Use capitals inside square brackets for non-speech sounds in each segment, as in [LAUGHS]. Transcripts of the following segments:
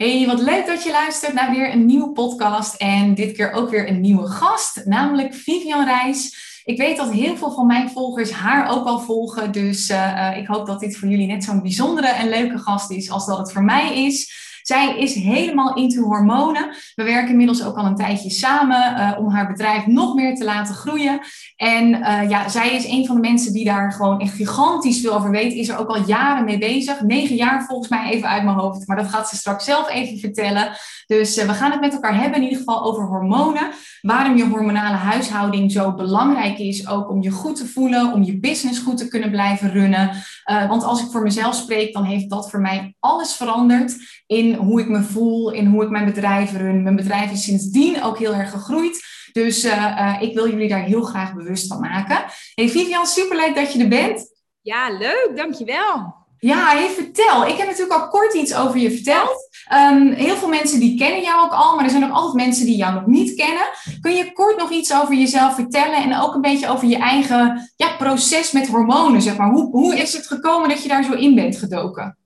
Hey, wat leuk dat je luistert naar weer een nieuwe podcast en dit keer ook weer een nieuwe gast, namelijk Vivian Reis. Ik weet dat heel veel van mijn volgers haar ook al volgen, dus uh, ik hoop dat dit voor jullie net zo'n bijzondere en leuke gast is als dat het voor mij is. Zij is helemaal into hormonen. We werken inmiddels ook al een tijdje samen uh, om haar bedrijf nog meer te laten groeien. En uh, ja, zij is een van de mensen die daar gewoon echt gigantisch veel over weet. Is er ook al jaren mee bezig. Negen jaar volgens mij even uit mijn hoofd. Maar dat gaat ze straks zelf even vertellen. Dus uh, we gaan het met elkaar hebben in ieder geval over hormonen. Waarom je hormonale huishouding zo belangrijk is. Ook om je goed te voelen. Om je business goed te kunnen blijven runnen. want als ik voor mezelf spreek, dan heeft dat voor mij alles veranderd. In hoe ik me voel. In hoe ik mijn bedrijf run. Mijn bedrijf is sindsdien ook heel erg gegroeid. Dus uh, uh, ik wil jullie daar heel graag bewust van maken. Hey Vivian, superleuk dat je er bent. Ja, leuk, dankjewel. Ja, hey, vertel. Ik heb natuurlijk al kort iets over je verteld. Um, heel veel mensen die kennen jou ook al, maar er zijn ook altijd mensen die jou nog niet kennen. Kun je kort nog iets over jezelf vertellen en ook een beetje over je eigen ja, proces met hormonen, zeg maar. Hoe, hoe is het gekomen dat je daar zo in bent gedoken?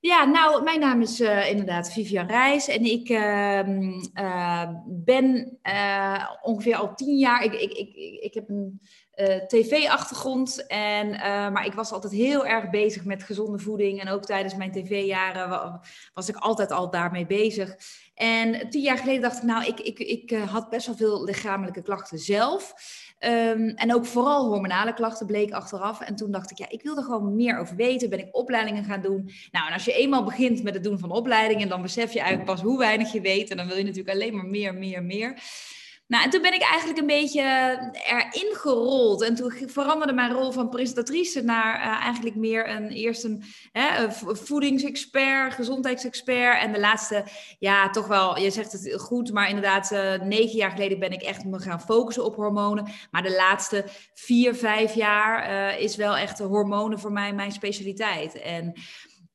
Ja, nou, mijn naam is uh, inderdaad Vivian Reis en ik uh, uh, ben ongeveer al tien jaar. Ik, ik, ik, ik heb een tv-achtergrond, en, maar ik was altijd heel erg bezig met gezonde voeding. En ook tijdens mijn tv-jaren was ik altijd al daarmee bezig. En tien jaar geleden dacht ik, nou, ik, ik, ik had best wel veel lichamelijke klachten zelf. Um, en ook vooral hormonale klachten bleek achteraf. En toen dacht ik, ja, ik wil er gewoon meer over weten. Ben ik opleidingen gaan doen. Nou, en als je eenmaal begint met het doen van opleidingen, dan besef je eigenlijk pas hoe weinig je weet. En dan wil je natuurlijk alleen maar meer, meer, meer. Nou, en toen ben ik eigenlijk een beetje erin gerold. En toen veranderde mijn rol van presentatrice naar uh, eigenlijk meer een eerst een, hè, voedingsexpert, gezondheidsexpert. En de laatste, ja, toch wel, je zegt het goed, maar inderdaad, uh, negen jaar geleden ben ik echt me gaan focussen op hormonen. Maar de laatste vier, vijf jaar is wel echt hormonen voor mij mijn specialiteit. En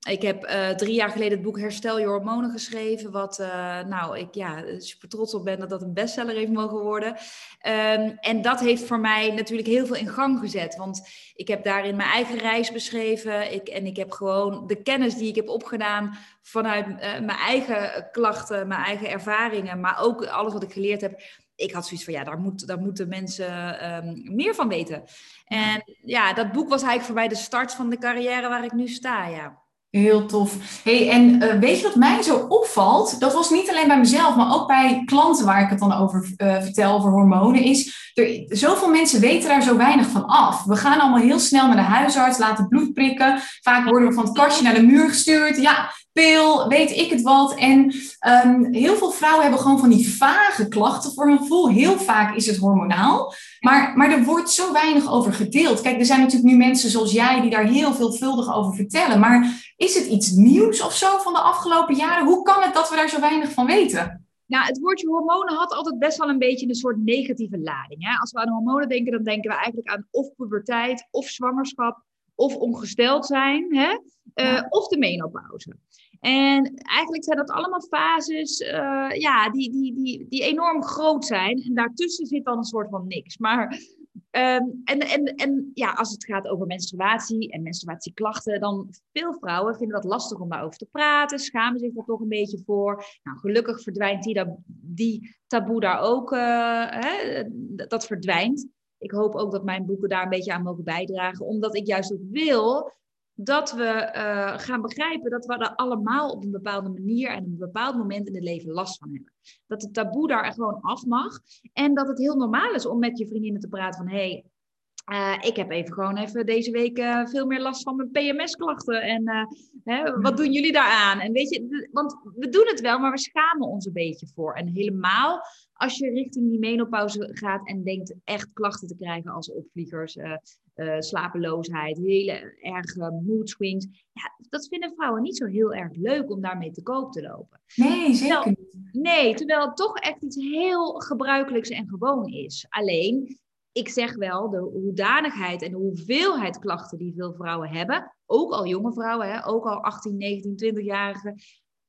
ik heb uh, drie jaar geleden het boek Herstel je hormonen geschreven. Wat uh, nou, ik ja, super trots op ben dat dat een bestseller heeft mogen worden. Um, en dat heeft voor mij natuurlijk heel veel in gang gezet. Want ik heb daarin mijn eigen reis beschreven. Ik, en ik heb gewoon de kennis die ik heb opgedaan vanuit uh, mijn eigen klachten, mijn eigen ervaringen. Maar ook alles wat ik geleerd heb. Ik had zoiets van, ja, daar, moet, daar moeten mensen um, meer van weten. En ja, dat boek was eigenlijk voor mij de start van de carrière waar ik nu sta, ja. Heel tof. Hey, en uh, weet je wat mij zo opvalt? Dat was niet alleen bij mezelf, maar ook bij klanten waar ik het dan over uh, vertel, over hormonen, is er, zoveel mensen weten daar zo weinig van af. We gaan allemaal heel snel naar de huisarts, laten bloed prikken. Vaak worden we van het kastje naar de muur gestuurd. Ja, pil, weet ik het wat. En um, heel veel vrouwen hebben gewoon van die vage klachten voor hun gevoel. Heel vaak is het hormonaal. Maar, maar er wordt zo weinig over gedeeld. Kijk, er zijn natuurlijk nu mensen zoals jij die daar heel veelvuldig over vertellen. Maar is het iets nieuws of zo van de afgelopen jaren? Hoe kan het dat we daar zo weinig van weten? Nou, het woordje hormonen had altijd best wel een beetje een soort negatieve lading. Hè? Als we aan hormonen denken, dan denken we eigenlijk aan of puberteit, of zwangerschap, of ongesteld zijn, hè? Uh, of de menopauze. En eigenlijk zijn dat allemaal fases uh, ja, die, die, die, die enorm groot zijn. En daartussen zit dan een soort van niks. Maar um, en, en, en ja, als het gaat over menstruatie en menstruatieklachten, dan veel vrouwen vinden dat lastig om daarover te praten, schamen zich er toch een beetje voor. Nou, gelukkig verdwijnt die, taboe daar ook, uh, hè, dat verdwijnt. Ik hoop ook dat mijn boeken daar een beetje aan mogen bijdragen, omdat ik juist ook wil dat we uh, gaan begrijpen dat we er allemaal op een bepaalde manier en op een bepaald moment in het leven last van hebben. Dat het taboe daar gewoon af mag en dat het heel normaal is om met je vriendinnen te praten van hé, hey, uh, ik heb even gewoon even deze week uh, veel meer last van mijn PMS-klachten. En uh, hè, wat doen jullie daaraan? En weet je, want we doen het wel, maar we schamen ons een beetje voor. En helemaal als je richting die menopauze gaat en denkt echt klachten te krijgen als opvliegers, slapeloosheid, hele erge mood swings. Ja, dat vinden vrouwen niet zo heel erg leuk om daarmee te koop te lopen. Nee, zeker niet. Nee, terwijl het toch echt iets heel gebruikelijks en gewoon is. Alleen, ik zeg wel, de hoedanigheid en de hoeveelheid klachten die veel vrouwen hebben, ook al jonge vrouwen, hè, ook al 18, 19, 20-jarigen,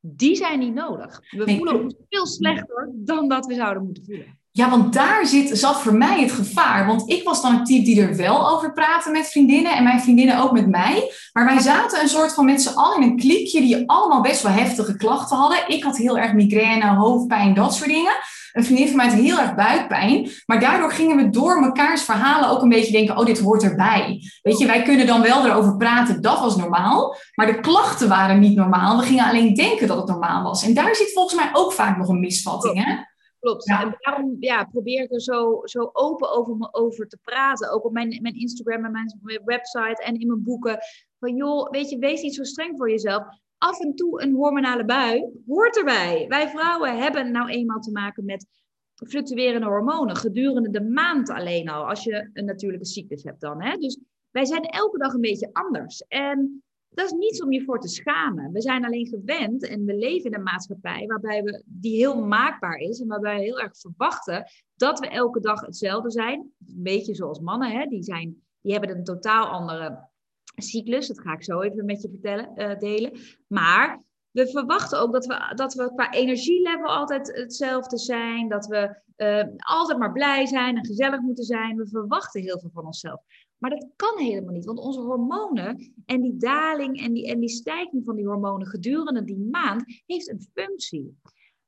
die zijn niet nodig. We nee. voelen ons veel slechter dan dat we zouden moeten voelen. Ja, want daar zit, zat voor mij het gevaar. Want ik was dan een type die er wel over praatte met vriendinnen. En mijn vriendinnen ook met mij. Maar wij zaten een soort van met z'n allen in een klikje die allemaal best wel heftige klachten hadden. Ik had heel erg migraine, hoofdpijn, dat soort dingen. Een vriendin van mij had heel erg buikpijn. Maar daardoor gingen we door mekaars verhalen ook een beetje denken: oh, dit hoort erbij. Weet je, wij kunnen dan wel erover praten, dat was normaal. Maar de klachten waren niet normaal. We gingen alleen denken dat het normaal was. En daar zit volgens mij ook vaak nog een misvatting. Hè? Klopt. En daarom ja, probeer ik er zo, zo open over, me over te praten. Ook op mijn, mijn Instagram en mijn website en in mijn boeken. Van joh, weet je, wees niet zo streng voor jezelf. Af en toe een hormonale bui hoort erbij. Wij vrouwen hebben nou eenmaal te maken met fluctuerende hormonen gedurende de maand alleen al. Als je een natuurlijke cyclus hebt dan. Hè? Dus wij zijn elke dag een beetje anders. En dat is niets om je voor te schamen. We zijn alleen gewend en we leven in een maatschappij waarbij we, die heel maakbaar is en waarbij we heel erg verwachten dat we elke dag hetzelfde zijn. Een beetje zoals mannen, hè? Die, zijn, die hebben een totaal andere cyclus. Dat ga ik zo even met je vertellen, uh, delen. Maar we verwachten ook dat we, dat we qua energielevel altijd hetzelfde zijn. Dat we uh, altijd maar blij zijn en gezellig moeten zijn. We verwachten heel veel van onszelf. Maar dat kan helemaal niet, want onze hormonen en die daling en die, en die stijging van die hormonen gedurende die maand heeft een functie.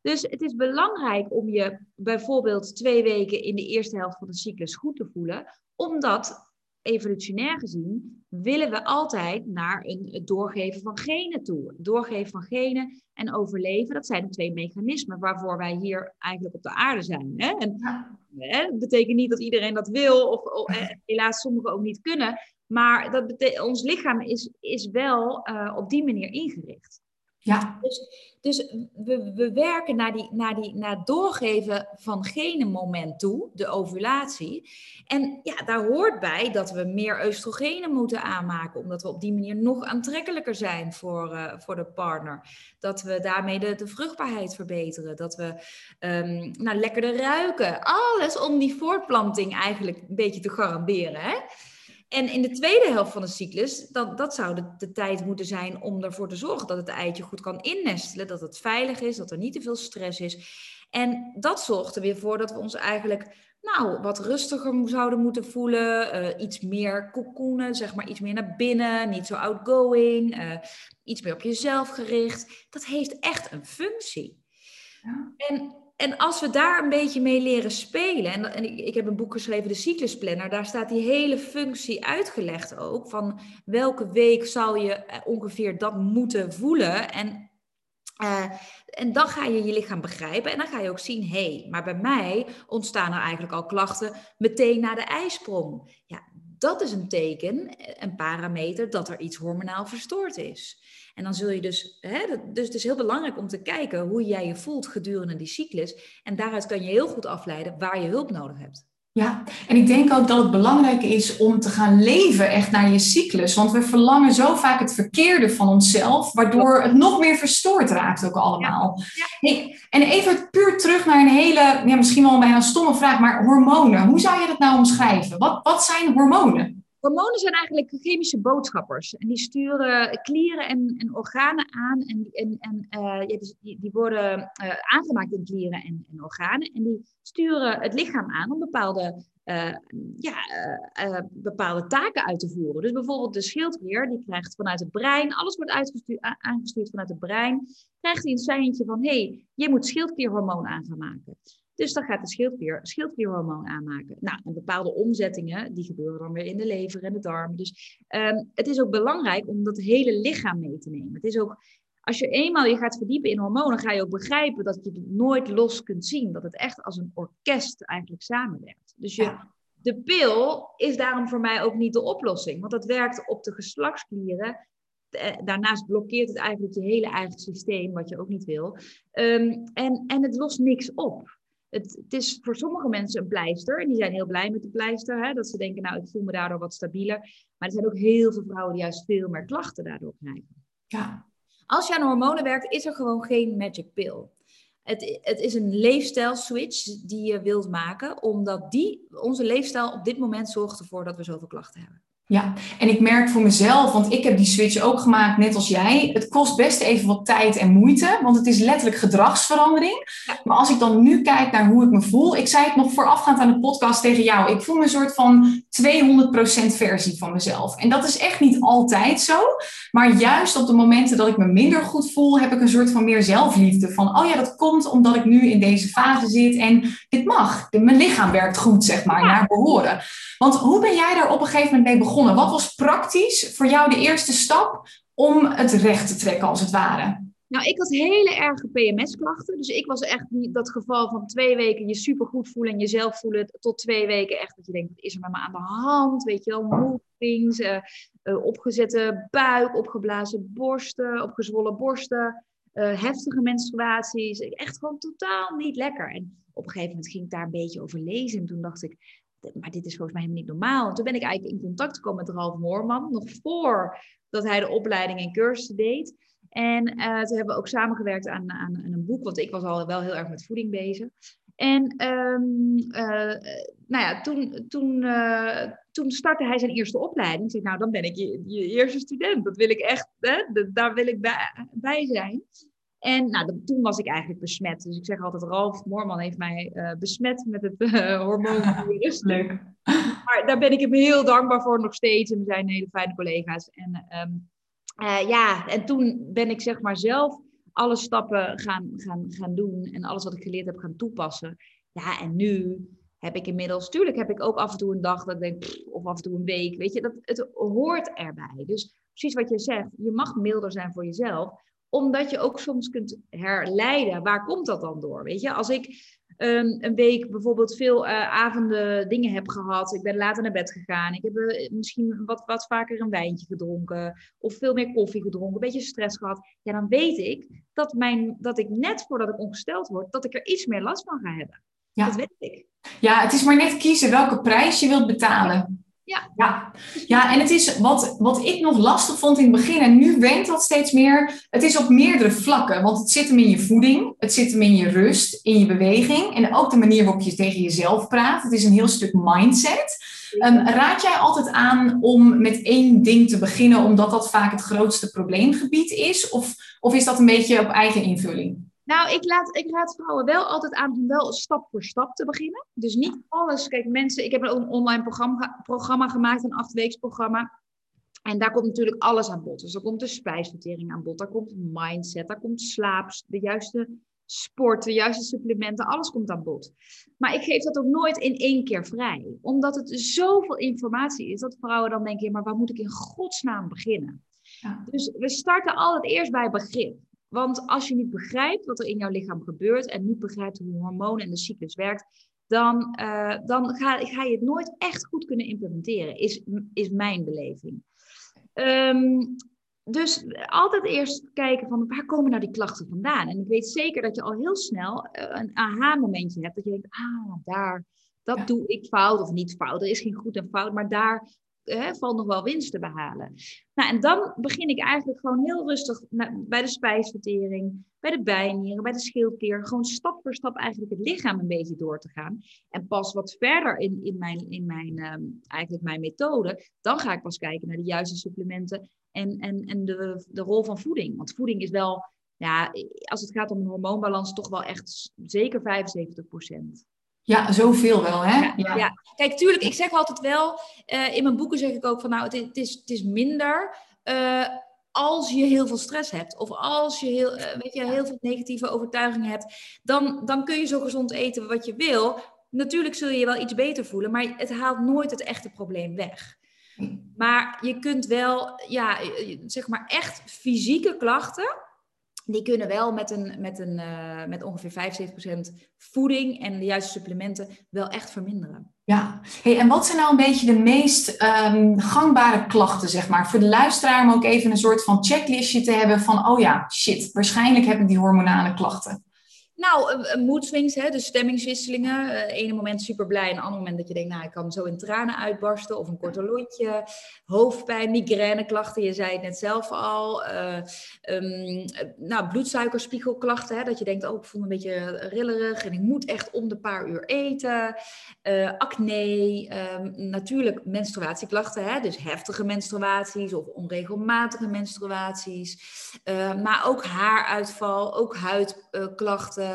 Dus het is belangrijk om je bijvoorbeeld twee weken in de eerste helft van de cyclus goed te voelen, omdat evolutionair gezien willen we altijd naar een, het doorgeven van genen toe. doorgeven van genen en overleven, dat zijn de twee mechanismen waarvoor wij hier eigenlijk op de aarde zijn. Hè? En, hè, dat betekent niet dat iedereen dat wil, of, of helaas sommigen ook niet kunnen. Maar dat ons lichaam is, is wel uh, op die manier ingericht. Ja. Dus, dus we, we werken naar, die, naar, die, naar het doorgeven van moment toe, de ovulatie. En ja, daar hoort bij dat we meer oestrogenen moeten aanmaken, omdat we op die manier nog aantrekkelijker zijn voor, uh, voor de partner. Dat we daarmee de, de vruchtbaarheid verbeteren, dat we um, nou, lekkerder ruiken. Alles om die voortplanting eigenlijk een beetje te garanderen. Hè? En in de tweede helft van de cyclus, dat, dat zou de, de, tijd moeten zijn om ervoor te zorgen dat het eitje goed kan innestelen, dat het veilig is, dat er niet te veel stress is. En dat zorgt er weer voor dat we ons eigenlijk nou, wat rustiger zouden moeten voelen, uh, iets meer cocoonen, zeg maar iets meer naar binnen, niet zo outgoing, uh, iets meer op jezelf gericht. Dat heeft echt een functie. Ja. En en als we daar een beetje mee leren spelen, en, en ik, heb een boek geschreven, de cyclusplanner, daar staat die hele functie uitgelegd ook, van welke week zal je eh, ongeveer dat moeten voelen. En, uh, en dan ga je je lichaam begrijpen en dan ga je ook zien, hé, hey, maar bij mij ontstaan er eigenlijk al klachten meteen na de ijsprong. Ja, dat is een teken, een parameter, dat er iets hormonaal verstoord is. En dan zul je dus, hè, dus het is heel belangrijk om te kijken hoe jij je voelt gedurende die cyclus. En daaruit kan je heel goed afleiden waar je hulp nodig hebt. Ja, en ik denk ook dat het belangrijk is om te gaan leven echt naar je cyclus. Want we verlangen zo vaak het verkeerde van onszelf, waardoor het nog meer verstoord raakt ook allemaal. Hey, en even puur terug naar een hele, ja, misschien wel bijna stomme vraag, maar hormonen. Hoe zou je dat nou omschrijven? Wat, wat zijn hormonen? Hormonen zijn eigenlijk chemische boodschappers. En die sturen klieren en, en organen aan. En, en, en uh, die, die, worden uh, aangemaakt in klieren en, en, organen. En die sturen het lichaam aan om bepaalde, uh, ja, bepaalde taken uit te voeren. Dus bijvoorbeeld de schildklier, die krijgt vanuit het brein, alles wordt aangestuurd vanuit het brein, krijgt hij een seintje van, hé, hey, je moet schildklierhormoon aan gaan maken. Dus dan gaat de schildklier schildklierhormoon aanmaken. Nou, en bepaalde omzettingen, die gebeuren dan weer in de lever en de darmen. Dus um, het is ook belangrijk om dat hele lichaam mee te nemen. Het is ook, als je eenmaal je gaat verdiepen in hormonen, ga je ook begrijpen dat je het nooit los kunt zien. Dat het echt als een orkest eigenlijk samenwerkt. Dus je, de pil is daarom voor mij ook niet de oplossing. Want dat werkt op de geslachtsklieren eh, daarnaast blokkeert het eigenlijk je hele eigen systeem, wat je ook niet wil. Um, en, en het lost niks op het, het, is voor sommige mensen een pleister. En die zijn heel blij met de pleister. Hè, dat ze denken, nou, ik voel me daardoor wat stabieler. Maar er zijn ook heel veel vrouwen die juist veel meer klachten daardoor krijgen. Ja. Als je aan hormonen werkt, is er gewoon geen magic pill. Het, het is een leefstijl-switch die je wilt maken, omdat die, onze leefstijl op dit moment zorgt ervoor dat we zoveel klachten hebben. Ja, en ik merk voor mezelf, want ik heb die switch ook gemaakt, net als jij. Het kost best even wat tijd en moeite, want het is letterlijk gedragsverandering. Maar als ik dan nu kijk naar hoe ik me voel, ik zei het nog voorafgaand aan de podcast tegen jou, ik voel me een soort van 200% versie van mezelf. En dat is echt niet altijd zo, maar juist op de momenten dat ik me minder goed voel, heb ik een soort van meer zelfliefde. Van, oh ja, dat komt omdat ik nu in deze fase zit en dit mag. Mijn lichaam werkt goed, zeg maar, naar behoren. Want hoe ben jij daar op een gegeven moment mee begonnen? Wat was praktisch voor jou de eerste stap om het recht te trekken, als het ware? Nou, ik had hele erge PMS-klachten. Dus ik was echt niet dat geval van twee weken je supergoed voelen en jezelf voelen. Tot twee weken echt dat je denkt, is er met me aan de hand? Weet je wel, movings, uh, uh, opgezette buik, opgeblazen borsten, opgezwollen borsten. Uh, heftige menstruaties. Echt gewoon totaal niet lekker. En op een gegeven moment ging ik daar een beetje over lezen. En toen dacht ik, maar dit is volgens mij helemaal niet normaal. En toen ben ik eigenlijk in contact gekomen met Ralf Moorman, nog voor dat hij de opleiding en cursussen deed. En uh, toen hebben we ook samengewerkt aan, aan, aan, een boek, want ik was al wel heel erg met voeding bezig. En um, uh, nou ja, toen, toen, uh, toen startte hij zijn eerste opleiding. Ik zei, nou, dan ben ik je, eerste student. Dat wil ik echt, hè? daar wil ik bij zijn. En nou, toen was ik eigenlijk besmet. Dus ik zeg altijd, Ralf Moorman heeft mij uh, besmet met het uh, hormoonvirus. [LAUGHS] Leuk. Maar daar ben ik hem heel dankbaar voor nog steeds. En we zijn hele fijne collega's. En um, uh, ja, en toen ben ik zeg maar zelf alle stappen gaan, gaan, gaan doen. En alles wat ik geleerd heb gaan toepassen. Ja, en nu heb ik inmiddels, tuurlijk heb ik ook af en toe een dag dat ik denk, pff, of af en toe een week. Weet je, dat, het hoort erbij. Dus precies wat je zegt, je mag milder zijn voor jezelf omdat je ook soms kunt herleiden, waar komt dat dan door? Weet je, als ik um, een week bijvoorbeeld veel uh, avonden dingen heb gehad, ik ben later naar bed gegaan, ik heb uh, misschien wat, wat vaker een wijntje gedronken, of veel meer koffie gedronken, een beetje stress gehad, ja, dan weet ik dat, mijn, dat ik net voordat ik ongesteld word, dat ik er iets meer last van ga hebben. Ja. Dat weet ik. Ja, het is maar net kiezen welke prijs je wilt betalen. Ja. ja. Ja, en het is wat, wat ik nog lastig vond in het begin, en nu wenkt dat steeds meer. Het is op meerdere vlakken, want het zit hem in je voeding, het zit hem in je rust, in je beweging en ook de manier waarop je tegen jezelf praat. Het is een heel stuk mindset. Um, raad jij altijd aan om met één ding te beginnen, omdat dat vaak het grootste probleemgebied is? Of, of is dat een beetje op eigen invulling? Nou, ik, laat, ik raad vrouwen wel altijd aan om wel stap voor stap te beginnen. Dus niet alles. Kijk, mensen, ik heb een online programma, programma gemaakt, een achtweeksprogramma. En daar komt natuurlijk alles aan bod. Dus er komt de spijsvertering aan bod, daar komt mindset, daar komt slaap, de juiste sport, de juiste supplementen, alles komt aan bod. Maar ik geef dat ook nooit in één keer vrij. Omdat het zoveel informatie is dat vrouwen dan denken, maar waar moet ik in godsnaam beginnen? Ja. Dus we starten altijd eerst bij begrip. Want als je niet begrijpt wat er in jouw lichaam gebeurt en niet begrijpt hoe hormonen en de cyclus werkt, dan, uh, dan ga, ga, je het nooit echt goed kunnen implementeren, is, is mijn beleving. Um, dus altijd eerst kijken van waar komen nou die klachten vandaan? En ik weet zeker dat je al heel snel eh, een aha-momentje hebt. Dat je denkt, ah, daar, dat ja. doe ik fout of niet fout. Er is geen goed en fout, maar daar valt nog wel winst te behalen. Nou, en dan begin ik eigenlijk gewoon heel rustig bij de spijsvertering, bij de bijnieren, bij de schildklier. Gewoon stap voor stap eigenlijk het lichaam een beetje door te gaan. En pas wat verder in, in, mijn, in mijn, um, eigenlijk mijn methode, dan ga ik pas kijken naar de juiste supplementen en, en, en de, de rol van voeding. Want voeding is wel, ja, als het gaat om een hormoonbalans, toch wel echt zeker 75 procent. Ja, zoveel wel, hè? Ja, ja. kijk, tuurlijk, ik zeg altijd wel, uh, in mijn boeken zeg ik ook van, nou, het, het is, het is minder uh, als je heel veel stress hebt. Of als je heel, uh, weet je, heel veel negatieve overtuigingen hebt. Dan, dan kun je zo gezond eten wat je wil. Natuurlijk zul je je wel iets beter voelen, maar het haalt nooit het echte probleem weg. Maar je kunt wel, ja, zeg maar echt fysieke klachten die kunnen wel met, een, met, een, uh, met ongeveer 75% voeding en de juiste supplementen wel echt verminderen. Ja, hey, en wat zijn nou een beetje de meest um, gangbare klachten, zeg maar? Voor de luisteraar om ook even een soort van checklistje te hebben van, oh ja, shit, waarschijnlijk heb ik die hormonale klachten. Nou, uh, mood swings, hè, dus stemmingswisselingen. Uh, ene moment super blij, en ander moment dat je denkt, nou, ik kan zo in tranen uitbarsten. Of een korte lontje, hoofdpijn, migraineklachten, je zei het net zelf al. Uh, um, nou, bloedsuikerspiegelklachten, hè, dat je denkt, oh, ik voel me een beetje rillerig en ik moet echt om de paar uur eten. acne, um, natuurlijk menstruatieklachten, hè, dus heftige menstruaties of onregelmatige menstruaties. maar ook haaruitval, ook huidklachten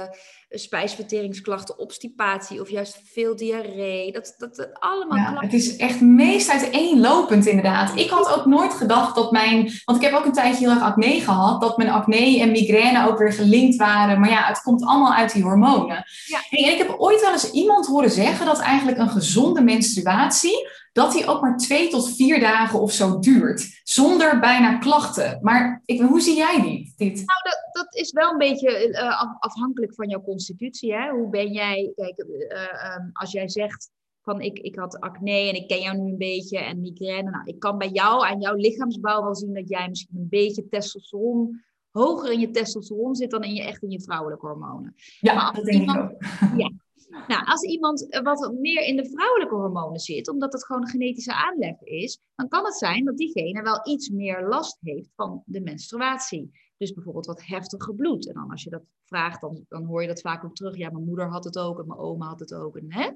spijsverteringsklachten, obstipatie of juist veel diarree. Dat, dat, dat allemaal ja, Het is echt meest uiteenlopend inderdaad. Ik had ook nooit gedacht dat mijn... Want ik heb ook een tijdje heel erg acne gehad. Dat mijn acne en migraine ook weer gelinkt waren. Maar ja, het komt allemaal uit die hormonen. Ja. en ik heb ooit wel eens iemand horen zeggen dat eigenlijk een gezonde menstruatie dat die ook maar twee tot vier dagen of zo duurt, zonder bijna klachten. Maar ik, hoe zie jij die, dit? Nou, dat, dat is wel een beetje uh, afhankelijk van jouw constitutie. Hè? Hoe ben jij, kijk, uh, um, als jij zegt van ik, ik had acne en ik ken jou nu een beetje en migraine. Nou, ik kan bij jou aan jouw lichaamsbouw wel zien dat jij misschien een beetje testosteron hoger in je testosteron zit dan in je echt in je vrouwelijke hormonen. Ja, dat denk iemand, ik ook. Ja, nou, als iemand eh, wat meer in de vrouwelijke hormonen zit, omdat het gewoon een genetische aanleg is, dan kan het zijn dat diegene wel iets meer last heeft van de menstruatie. Dus bijvoorbeeld wat heftiger bloed. En dan als je dat vraagt, dan, dan hoor je dat vaak ook terug. Ja, mijn moeder had het ook en mijn oma had het ook. Hè?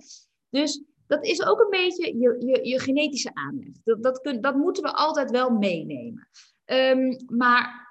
Dus dat is ook een beetje je, je, je genetische aanleg. Dat, dat, kun, dat moeten we altijd wel meenemen. Um, maar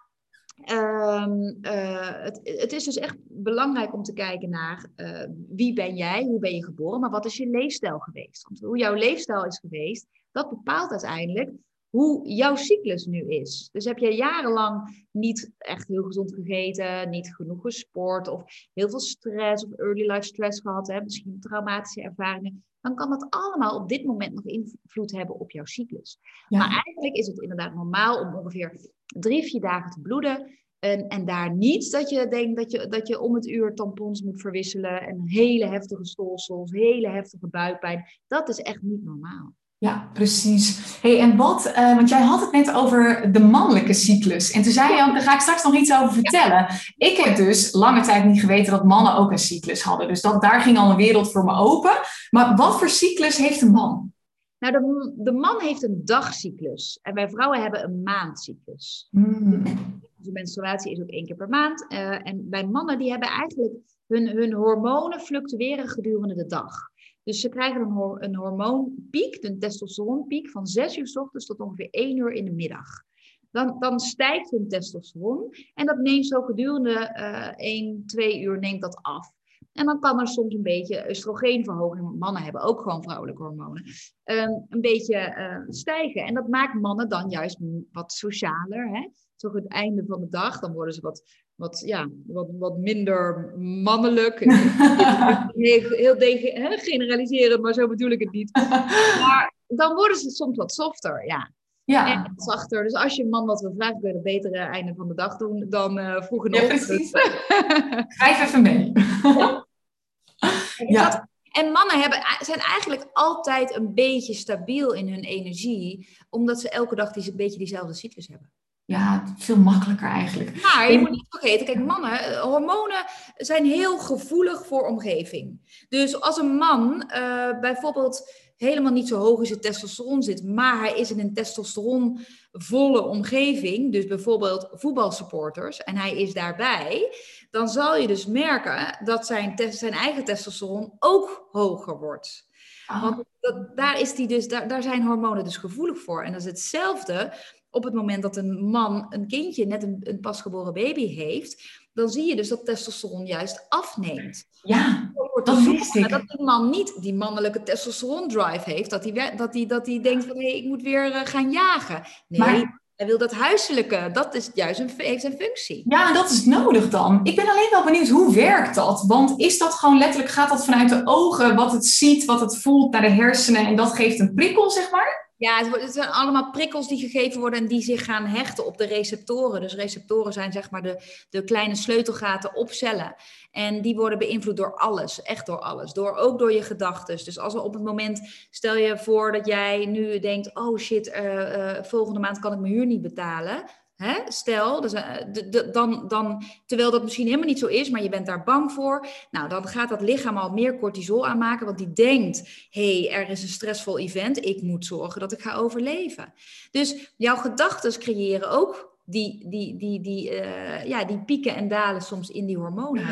Um, uh, het, het, is dus echt belangrijk om te kijken naar uh, wie ben jij, hoe ben je geboren, maar wat is je leefstijl geweest? Want hoe jouw leefstijl is geweest, dat bepaalt uiteindelijk hoe jouw cyclus nu is. Dus heb je jarenlang niet echt heel gezond gegeten, niet genoeg gesport of heel veel stress of early life stress gehad, hè, misschien traumatische ervaringen, dan kan dat allemaal op dit moment nog invloed hebben op jouw cyclus. Maar eigenlijk is het inderdaad normaal om ongeveer drie, vier dagen te bloeden. En, en daar niet dat je denkt dat je, dat je om het uur tampons moet verwisselen en hele heftige stolsels, hele heftige buikpijn. Dat is echt niet normaal. Ja, precies. Hey, en wat, uh, want jij had het net over de mannelijke cyclus. En toen zei je ook, daar ga ik straks nog iets over vertellen. Ik heb dus lange tijd niet geweten dat mannen ook een cyclus hadden. Dus dat, daar ging al een wereld voor me open. Maar wat voor cyclus heeft een man? Nou, de, de man heeft een dagcyclus. En wij vrouwen hebben een maandcyclus. Hmm. De menstruatie is ook één keer per maand. Uh, en bij mannen die hebben eigenlijk hun, hun hormonen fluctueren gedurende de dag. Dus ze krijgen een, een hormoonpiek, een testosteronpiek, van 6 uur s ochtends tot ongeveer 1 uur in de middag. Dan, dan stijgt hun testosteron en dat neemt zo gedurende uh, 1, 2 uur neemt dat af. En dan kan er soms een beetje oestrogeenverhoging, mannen hebben ook gewoon vrouwelijke hormonen, um, een beetje uh, stijgen. En dat maakt mannen dan juist wat socialer. Hè? Zo het einde van de dag, dan worden ze wat wat, ja, wat, wat minder mannelijk. [LAUGHS] heel heel generaliserend, maar zo bedoel ik het niet. Maar dan worden ze soms wat softer, ja. Ja. En zachter. Dus als je een man wat wil vragen, kun je het betere einde van de dag doen dan uh, vroeg in de ja, Precies. [LAUGHS] Schrijf even mee. [LAUGHS] ja. ja. En mannen hebben, zijn eigenlijk altijd een beetje stabiel in hun energie, omdat ze elke dag die, een beetje diezelfde cyclus hebben ja, veel makkelijker eigenlijk. Maar je moet niet vergeten, kijk, mannen, eh, hormonen zijn heel gevoelig voor omgeving. Dus als een man uh, bijvoorbeeld helemaal niet zo hoog in zijn testosteron zit, maar hij is in een testosteronvolle omgeving, dus bijvoorbeeld voetbalsupporters, en hij is daarbij, dan zal je dus merken dat zijn, zijn eigen testosteron ook hoger wordt. Ah. Want dat, daar, is die dus, daar, daar zijn hormonen dus gevoelig voor. En dat is hetzelfde op het moment dat een man een kindje, net een, een pasgeboren baby heeft, dan zie je dus dat testosteron juist afneemt. Ja, dat wist ik. Dat die man niet die mannelijke testosteron drive heeft, dat hij dat die, dat die denkt van hé, hey, ik moet weer uh, gaan jagen. Nee, maar... Hij wil dat huiselijke, dat is juist een, heeft een functie. Ja, dat is nodig dan. Ik ben alleen wel benieuwd, hoe werkt dat? Want is dat gewoon letterlijk, gaat dat vanuit de ogen, wat het ziet, wat het voelt, naar de hersenen en dat geeft een prikkel, zeg maar? Ja, het, zijn allemaal prikkels die gegeven worden en die zich gaan hechten op de receptoren. Dus receptoren zijn zeg maar de, de kleine sleutelgaten op cellen. En die worden beïnvloed door alles, echt door alles. Door, ook door je gedachten. Dus als er op het moment, stel je voor dat jij nu denkt, oh shit, uh, uh, volgende maand kan ik mijn huur niet betalen. Hè? Stel, dus, de, dan, dan, terwijl dat misschien helemaal niet zo is, maar je bent daar bang voor. Nou, dan gaat dat lichaam al meer cortisol aanmaken, want die denkt: hé, hey, er is een stressvol event, ik moet zorgen dat ik ga overleven. Dus jouw gedachten creëren ook die, die, die, die, uh, ja, die pieken en dalen soms in die hormonen.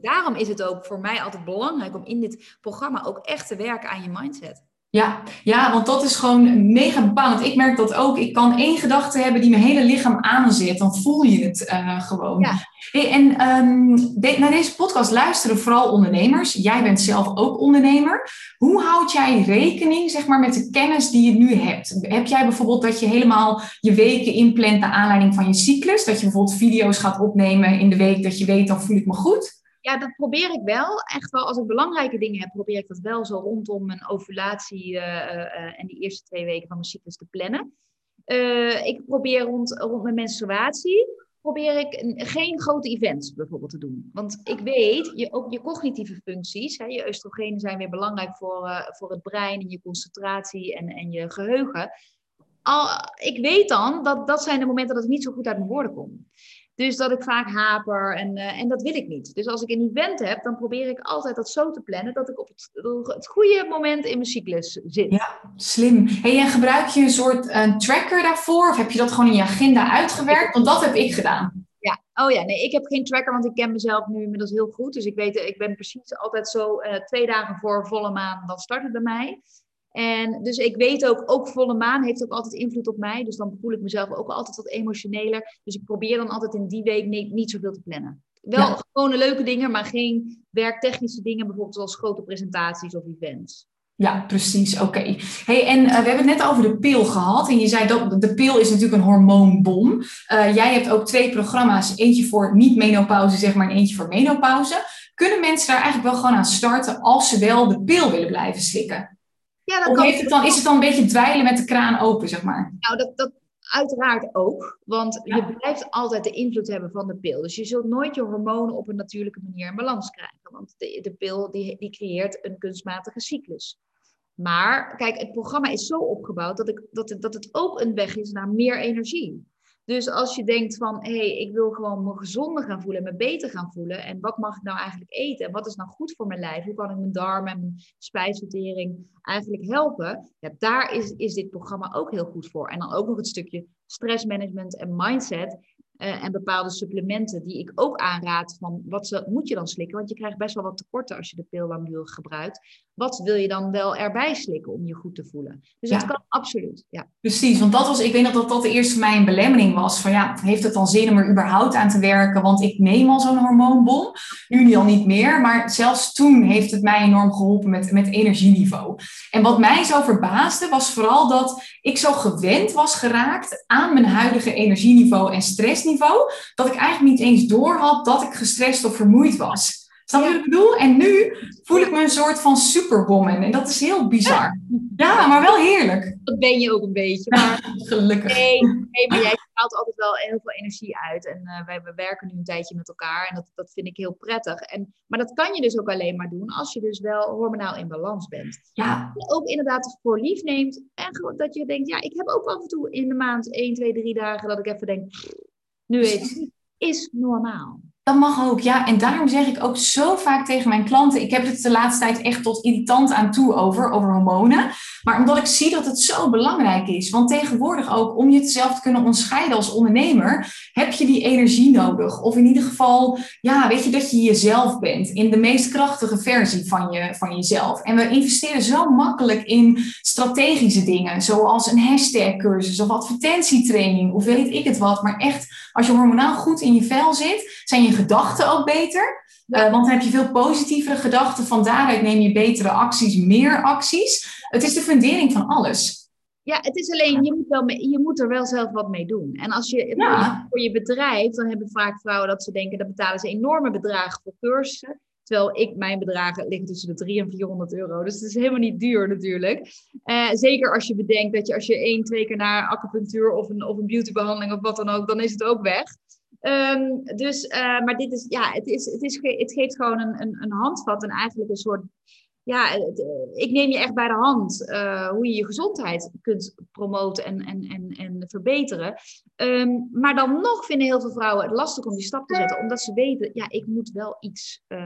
Daarom is het ook voor mij altijd belangrijk om in dit programma ook echt te werken aan je mindset. Ja, ja, want dat is gewoon mega bepalend. Ik merk dat ook. Ik kan één gedachte hebben die mijn hele lichaam aanzet. Dan voel je het uh, gewoon. Ja. Hey, en um, de, naar deze podcast luisteren vooral ondernemers. Jij bent zelf ook ondernemer. Hoe houd jij rekening zeg maar, met de kennis die je nu hebt? Heb jij bijvoorbeeld dat je helemaal je weken inplant naar aanleiding van je cyclus? Dat je bijvoorbeeld video's gaat opnemen in de week dat je weet, dan voel ik me goed? Ja, dat probeer ik wel. Echt wel, als ik belangrijke dingen heb, probeer ik dat wel zo rondom mijn ovulatie uh, en die eerste twee weken van mijn cyclus te plannen. ik probeer rond, rond mijn menstruatie, probeer ik geen grote events bijvoorbeeld te doen. Want ik weet, je, ook je cognitieve functies, hè, je oestrogenen zijn weer belangrijk voor, voor het brein en je concentratie en, en je geheugen. Al, ik weet dan dat dat zijn de momenten dat ik niet zo goed uit mijn woorden kom. Dus dat ik vaak haper en, uh, en dat wil ik niet. Dus als ik een event heb, dan probeer ik altijd dat zo te plannen dat ik op het, het goede moment in mijn cyclus zit. Ja, slim. Hey, en gebruik je een soort uh, tracker daarvoor? Of heb je dat gewoon in je agenda uitgewerkt? Want dat heb ik gedaan. Ja, oh ja, nee, ik heb geen tracker, want ik ken mezelf nu inmiddels heel goed. Dus ik weet, ik ben precies altijd zo uh, twee dagen voor volle maan, dan start het bij mij. En dus ik weet ook, ook volle maan heeft ook altijd invloed op mij. Dus dan voel ik mezelf ook altijd wat emotioneler. Dus ik probeer dan altijd in die week niet, niet zoveel te plannen. Wel ja. gewone leuke dingen, maar geen werktechnische dingen, bijvoorbeeld zoals grote presentaties of events. Ja, precies. Oké. Hey, en uh, we hebben het net over de pil gehad. En je zei dat de pil is natuurlijk een hormoonbom. Uh, jij hebt ook twee programma's. Eentje voor niet-menopauze, zeg maar, en eentje voor menopauze. Kunnen mensen daar eigenlijk wel gewoon aan starten als ze wel de pil willen blijven slikken? Ja, dat of heeft het dan, is het dan een beetje dweilen met de kraan open, zeg maar? Nou, dat, dat uiteraard ook. Want je blijft altijd de invloed hebben van de pil. Dus je zult nooit je hormonen op een natuurlijke manier in balans krijgen. Want de, de pil die, die creëert een kunstmatige cyclus. Maar kijk, het programma is zo opgebouwd dat, ik, dat, dat het ook een weg is naar meer energie. Dus als je denkt van, hé, hey, ik wil gewoon me gezonder gaan voelen, me beter gaan voelen. En wat mag ik nou eigenlijk eten? En wat is nou goed voor mijn lijf? Hoe kan ik mijn darmen en mijn spijsvertering eigenlijk helpen? Ja, daar is, is dit programma ook heel goed voor. En dan ook nog het stukje stressmanagement en mindset. Uh, en bepaalde supplementen die ik ook aanraad van wat ze, moet je dan slikken? Want je krijgt best wel wat tekorten als je de pil gebruikt. Wat wil je dan wel erbij slikken om je goed te voelen? Dus ja. dat kan absoluut. Ja. Precies, want dat was, ik weet nog dat dat de eerste voor mij een belemmering was. Van ja, heeft het dan zin om er überhaupt aan te werken? Want ik neem al zo'n hormoonbom. Nu al niet meer, maar zelfs toen heeft het mij enorm geholpen met, met energieniveau. En wat mij zo verbaasde was vooral dat ik zo gewend was geraakt aan mijn huidige energieniveau en stressniveau dat ik eigenlijk niet eens door had dat ik gestrest of vermoeid was. Snap je wat ik bedoel? En nu voel ik me een soort van superwoman. En dat is heel bizar. Ja, maar wel heerlijk. Dat ben je ook een beetje. Maar... [LAUGHS] Gelukkig. Nee, nee, maar jij haalt altijd wel heel veel energie uit. En uh, wij we werken nu een tijdje met elkaar. En dat, dat vind ik heel prettig. En, maar dat kan je dus ook alleen maar doen als je dus wel hormonaal in balans bent. Ja. En ook inderdaad voor lief neemt. En dat je denkt, ja, ik heb ook af en toe in de maand 1, 2, 3 dagen dat ik even denk nu even, is normaal. Dat mag ook, ja. En daarom zeg ik ook zo vaak tegen mijn klanten: ik heb het de laatste tijd echt tot irritant aan toe over, over hormonen. Maar omdat ik zie dat het zo belangrijk is. Want tegenwoordig ook, om je zelf te kunnen onderscheiden als ondernemer, heb je die energie nodig. Of in ieder geval, ja, weet je, dat je jezelf bent. In de meest krachtige versie van, je, van jezelf. En we investeren zo makkelijk in strategische dingen, zoals een hashtag-cursus of advertentietraining of weet ik het wat. Maar echt, als je hormonaal goed in je vel zit, zijn je gedachten ook beter. Uh, want dan heb je veel positievere gedachten. Van daaruit neem je betere acties, meer acties. Het is de fundering van alles. Ja, het is alleen, je moet, wel je moet er wel zelf wat mee doen. En als je voor je bedrijf, dan hebben vaak vrouwen dat ze denken, dat betalen ze enorme bedragen voor cursussen. Terwijl ik, mijn bedragen liggen tussen de 300 en 400 euro. Dus het is helemaal niet duur natuurlijk. Uh, zeker als je bedenkt dat je als je één, twee keer naar acupunctuur of een, of een beautybehandeling of wat dan ook, dan is het ook weg. Um, dus, uh, maar dit is, ja, het, is, het, is, het geeft gewoon een, een, een handvat en eigenlijk een soort ja, ik neem je echt bij de hand uh, hoe je je gezondheid kunt promoten en, en, en, en verbeteren. Um, maar dan nog vinden heel veel vrouwen het lastig om die stap te zetten, omdat ze weten, ja, ik moet wel iets uh,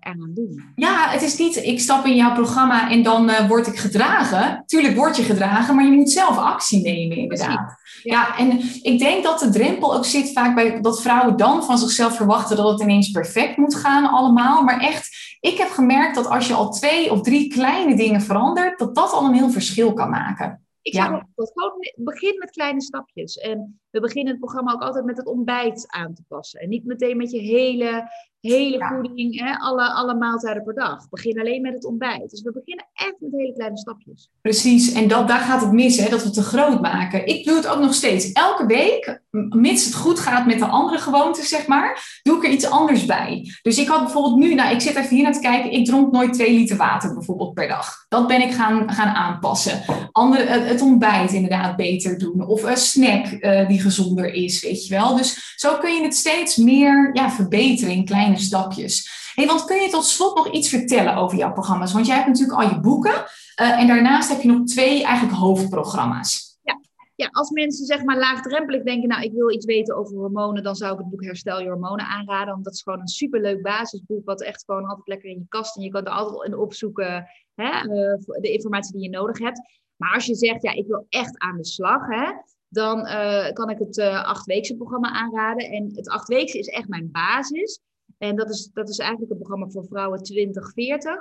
eraan doen. Ja, het is niet, ik stap in jouw programma en dan uh, word ik gedragen. Tuurlijk word je gedragen, maar je moet zelf actie nemen, inderdaad. Ja. ja, en ik denk dat de drempel ook zit vaak bij dat vrouwen dan van zichzelf verwachten dat het ineens perfect moet gaan allemaal. Maar echt, ik heb gemerkt dat als je al twee of drie kleine dingen verandert, dat dat al een heel verschil kan maken. Ik ja. gewoon begin met kleine stapjes. En we beginnen het programma ook altijd met het ontbijt aan te passen. En niet meteen met je hele hele voeding, hè, alle, alle maaltijden per dag. Begin alleen met het ontbijt. Dus we beginnen echt met hele kleine stapjes. Precies, en dat, daar gaat het mis, hè, dat we het te groot maken. Ik doe het ook nog steeds. Elke week, mits het goed gaat met de andere gewoontes, zeg maar, doe ik er iets anders bij. Dus ik had bijvoorbeeld nu, nou, ik zit even hier naar te kijken, ik dronk nooit twee liter water bijvoorbeeld per dag. Dat ben ik gaan, gaan aanpassen. Andere, het ontbijt inderdaad beter doen. Of een snack uh, die gezonder is, weet je wel. Dus zo kun je het steeds meer ja, verbeteren in kleine stapjes. Hey, want kun je tot slot nog iets vertellen over jouw programma's? Want jij hebt natuurlijk al je boeken uh, en daarnaast heb je nog twee eigenlijk hoofdprogramma's. Ja. ja, als mensen zeg maar laagdrempelig denken, nou ik wil iets weten over hormonen, dan zou ik het boek Herstel je hormonen aanraden. Want dat is gewoon een superleuk basisboek, wat echt gewoon altijd lekker in je kast en je kan er altijd in opzoeken hè, uh, de informatie die je nodig hebt. Maar als je zegt, ja ik wil echt aan de slag, hè, dan uh, kan ik het uh, achtweekse programma aanraden. En het achtweekse is echt mijn basis. En dat is, dat is eigenlijk een programma voor vrouwen 2040.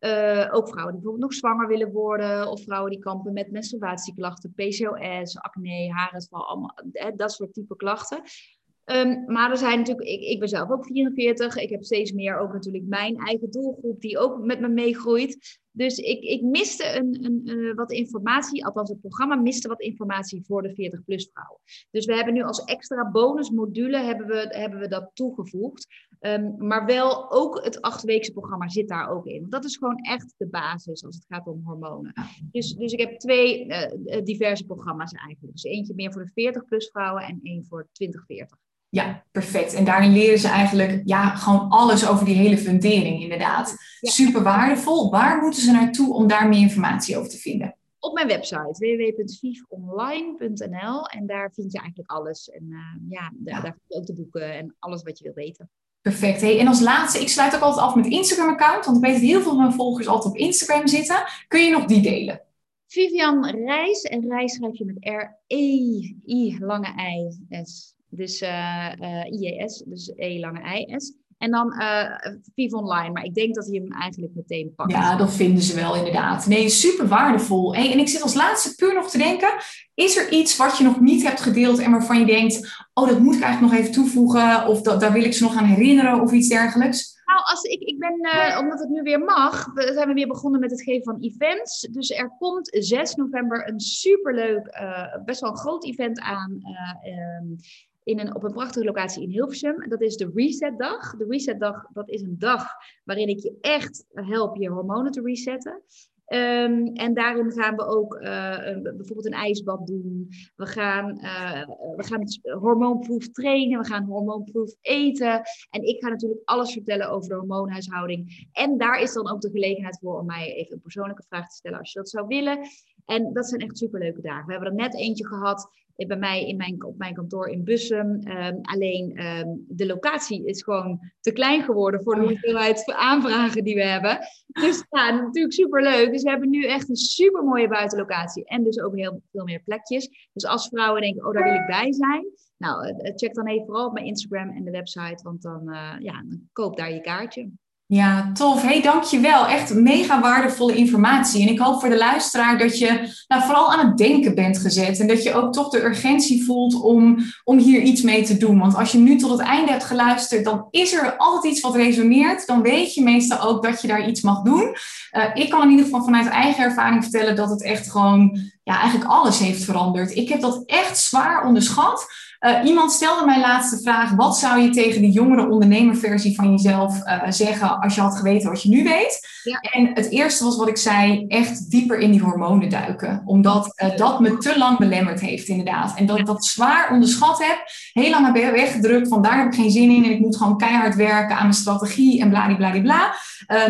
Uh, eh, ook vrouwen die bijvoorbeeld nog zwanger willen worden, of vrouwen die kampen met menstruatieklachten, PCOS, acne, haaruitval, allemaal dat soort type klachten. Um, maar er zijn natuurlijk, ik, ik ben zelf ook 44. Ik heb steeds meer ook natuurlijk mijn eigen doelgroep die ook met me meegroeit. Dus ik, ik miste een, een, uh, wat informatie, althans het programma miste wat informatie voor de 40-plus vrouwen. Dus we hebben nu als extra bonusmodule hebben we, hebben we dat toegevoegd. Um, maar wel ook het achtweekse programma zit daar ook in. Want dat is gewoon echt de basis als het gaat om hormonen. Dus, dus ik heb twee uh, diverse programma's eigenlijk. Dus eentje meer voor de 40-plus vrouwen en één voor 2040. Ja, perfect. En daarin leren ze eigenlijk ja, gewoon alles over die hele fundering, inderdaad. Super waardevol. Waar moeten ze naartoe om daar meer informatie over te vinden? Op mijn website www.vivonline.nl en daar vind je eigenlijk alles. En uh, ja, daar, daar vind je ook de boeken en alles wat je wil weten. Perfect. Hey, en als laatste, ik sluit ook altijd af met Instagram-account, want ik weet dat heel veel van mijn volgers altijd op Instagram zitten. Kun je nog die delen? Vivian Reis, en Reis schrijf je met R-E-I, lange I-S. Dus uh, uh, IES, dus E lange IS. En dan uh, Online, maar ik denk dat hij hem eigenlijk meteen pakt. Ja, dat vinden ze wel inderdaad. Nee, super waardevol. Hey, en ik zit als laatste puur nog te denken, is er iets wat je nog niet hebt gedeeld en waarvan je denkt, oh, dat moet ik eigenlijk nog even toevoegen, of dat, daar wil ik ze nog aan herinneren of iets dergelijks? Nou, als ik, ik ben, uh, omdat het nu weer mag, we zijn we weer begonnen met het geven van events. Dus er komt 6 november een superleuk, uh, best wel een groot event aan. Uh, um, in een, op een prachtige locatie in Hilversum. Dat is de Reset Dag. De Reset Dag, dat is een dag waarin ik je echt help je hormonen te resetten. Um, en daarin gaan we ook uh, bijvoorbeeld een ijsbad doen. We gaan, uh, we gaan hormoonproef trainen. We gaan hormoonproef eten. En ik ga natuurlijk alles vertellen over de hormoonhuishouding. En daar is dan ook de gelegenheid voor om mij even een persoonlijke vraag te stellen als je dat zou willen. En dat zijn echt superleuke dagen. We hebben er net eentje gehad bij mij in mijn, op mijn kantoor in Bussum. Um, alleen um, de locatie is gewoon te klein geworden voor de oh hoeveelheid aanvragen die we hebben. Dus ja, natuurlijk superleuk. Dus we hebben nu echt een super mooie buitenlocatie en dus ook heel veel meer plekjes. Dus als vrouwen denken, oh daar wil ik bij zijn. Nou, eh, eh, check dan even vooral op mijn Instagram en de website, want dan, uh, ja, dan koop daar je kaartje. Ja, tof. Hey, dankjewel. Echt mega waardevolle informatie. En ik hoop voor de luisteraar dat je nou, vooral aan het denken bent gezet. En dat je ook toch de urgentie voelt om, om hier iets mee te doen. Want als je nu tot het einde hebt geluisterd, dan is er altijd iets wat resoneert. Dan weet je meestal ook dat je daar iets mag doen. Uh, ik kan in ieder geval vanuit eigen ervaring vertellen dat het echt gewoon, ja, eigenlijk alles heeft veranderd. Ik heb dat echt zwaar onderschat. Uh, iemand stelde mij laatst de vraag: wat zou je tegen de jongere ondernemerversie van jezelf uh, zeggen als je had geweten wat je nu weet? Ja. En het eerste was wat ik zei: echt dieper in die hormonen duiken. Omdat uh, dat me te lang belemmerd heeft, inderdaad. En dat ik dat zwaar onderschat heb, heel lang heb weggedrukt van daar heb ik geen zin in en ik moet gewoon keihard werken aan mijn strategie en bladibladibla.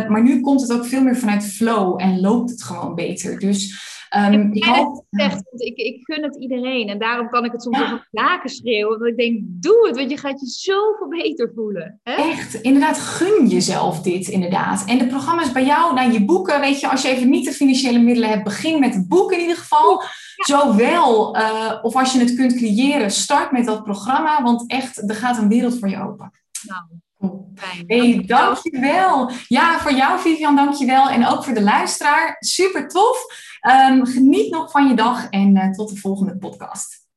Maar nu komt het ook veel meer vanuit flow en loopt het gewoon beter. Dus Um, ik, hoop, zegt, ik, ik gun het iedereen. En daarom kan ik het soms ja. op daken schreeuwen. Want ik denk, doe het, want je gaat je zoveel beter voelen. Hè? Echt, inderdaad, gun jezelf dit inderdaad. En de programma's bij jou, nou je boeken, weet je, als je even niet de financiële middelen hebt, begin met het boek in ieder geval. Zowel, uh, of als je het kunt creëren, start met dat programma. Want echt, er gaat een wereld voor je open. Nou, Fijn. Hey, dankjewel. Ja, voor jou Vivian, dankjewel. En ook voor de luisteraar. Super tof. Um, geniet nog van je dag en uh, tot de volgende podcast.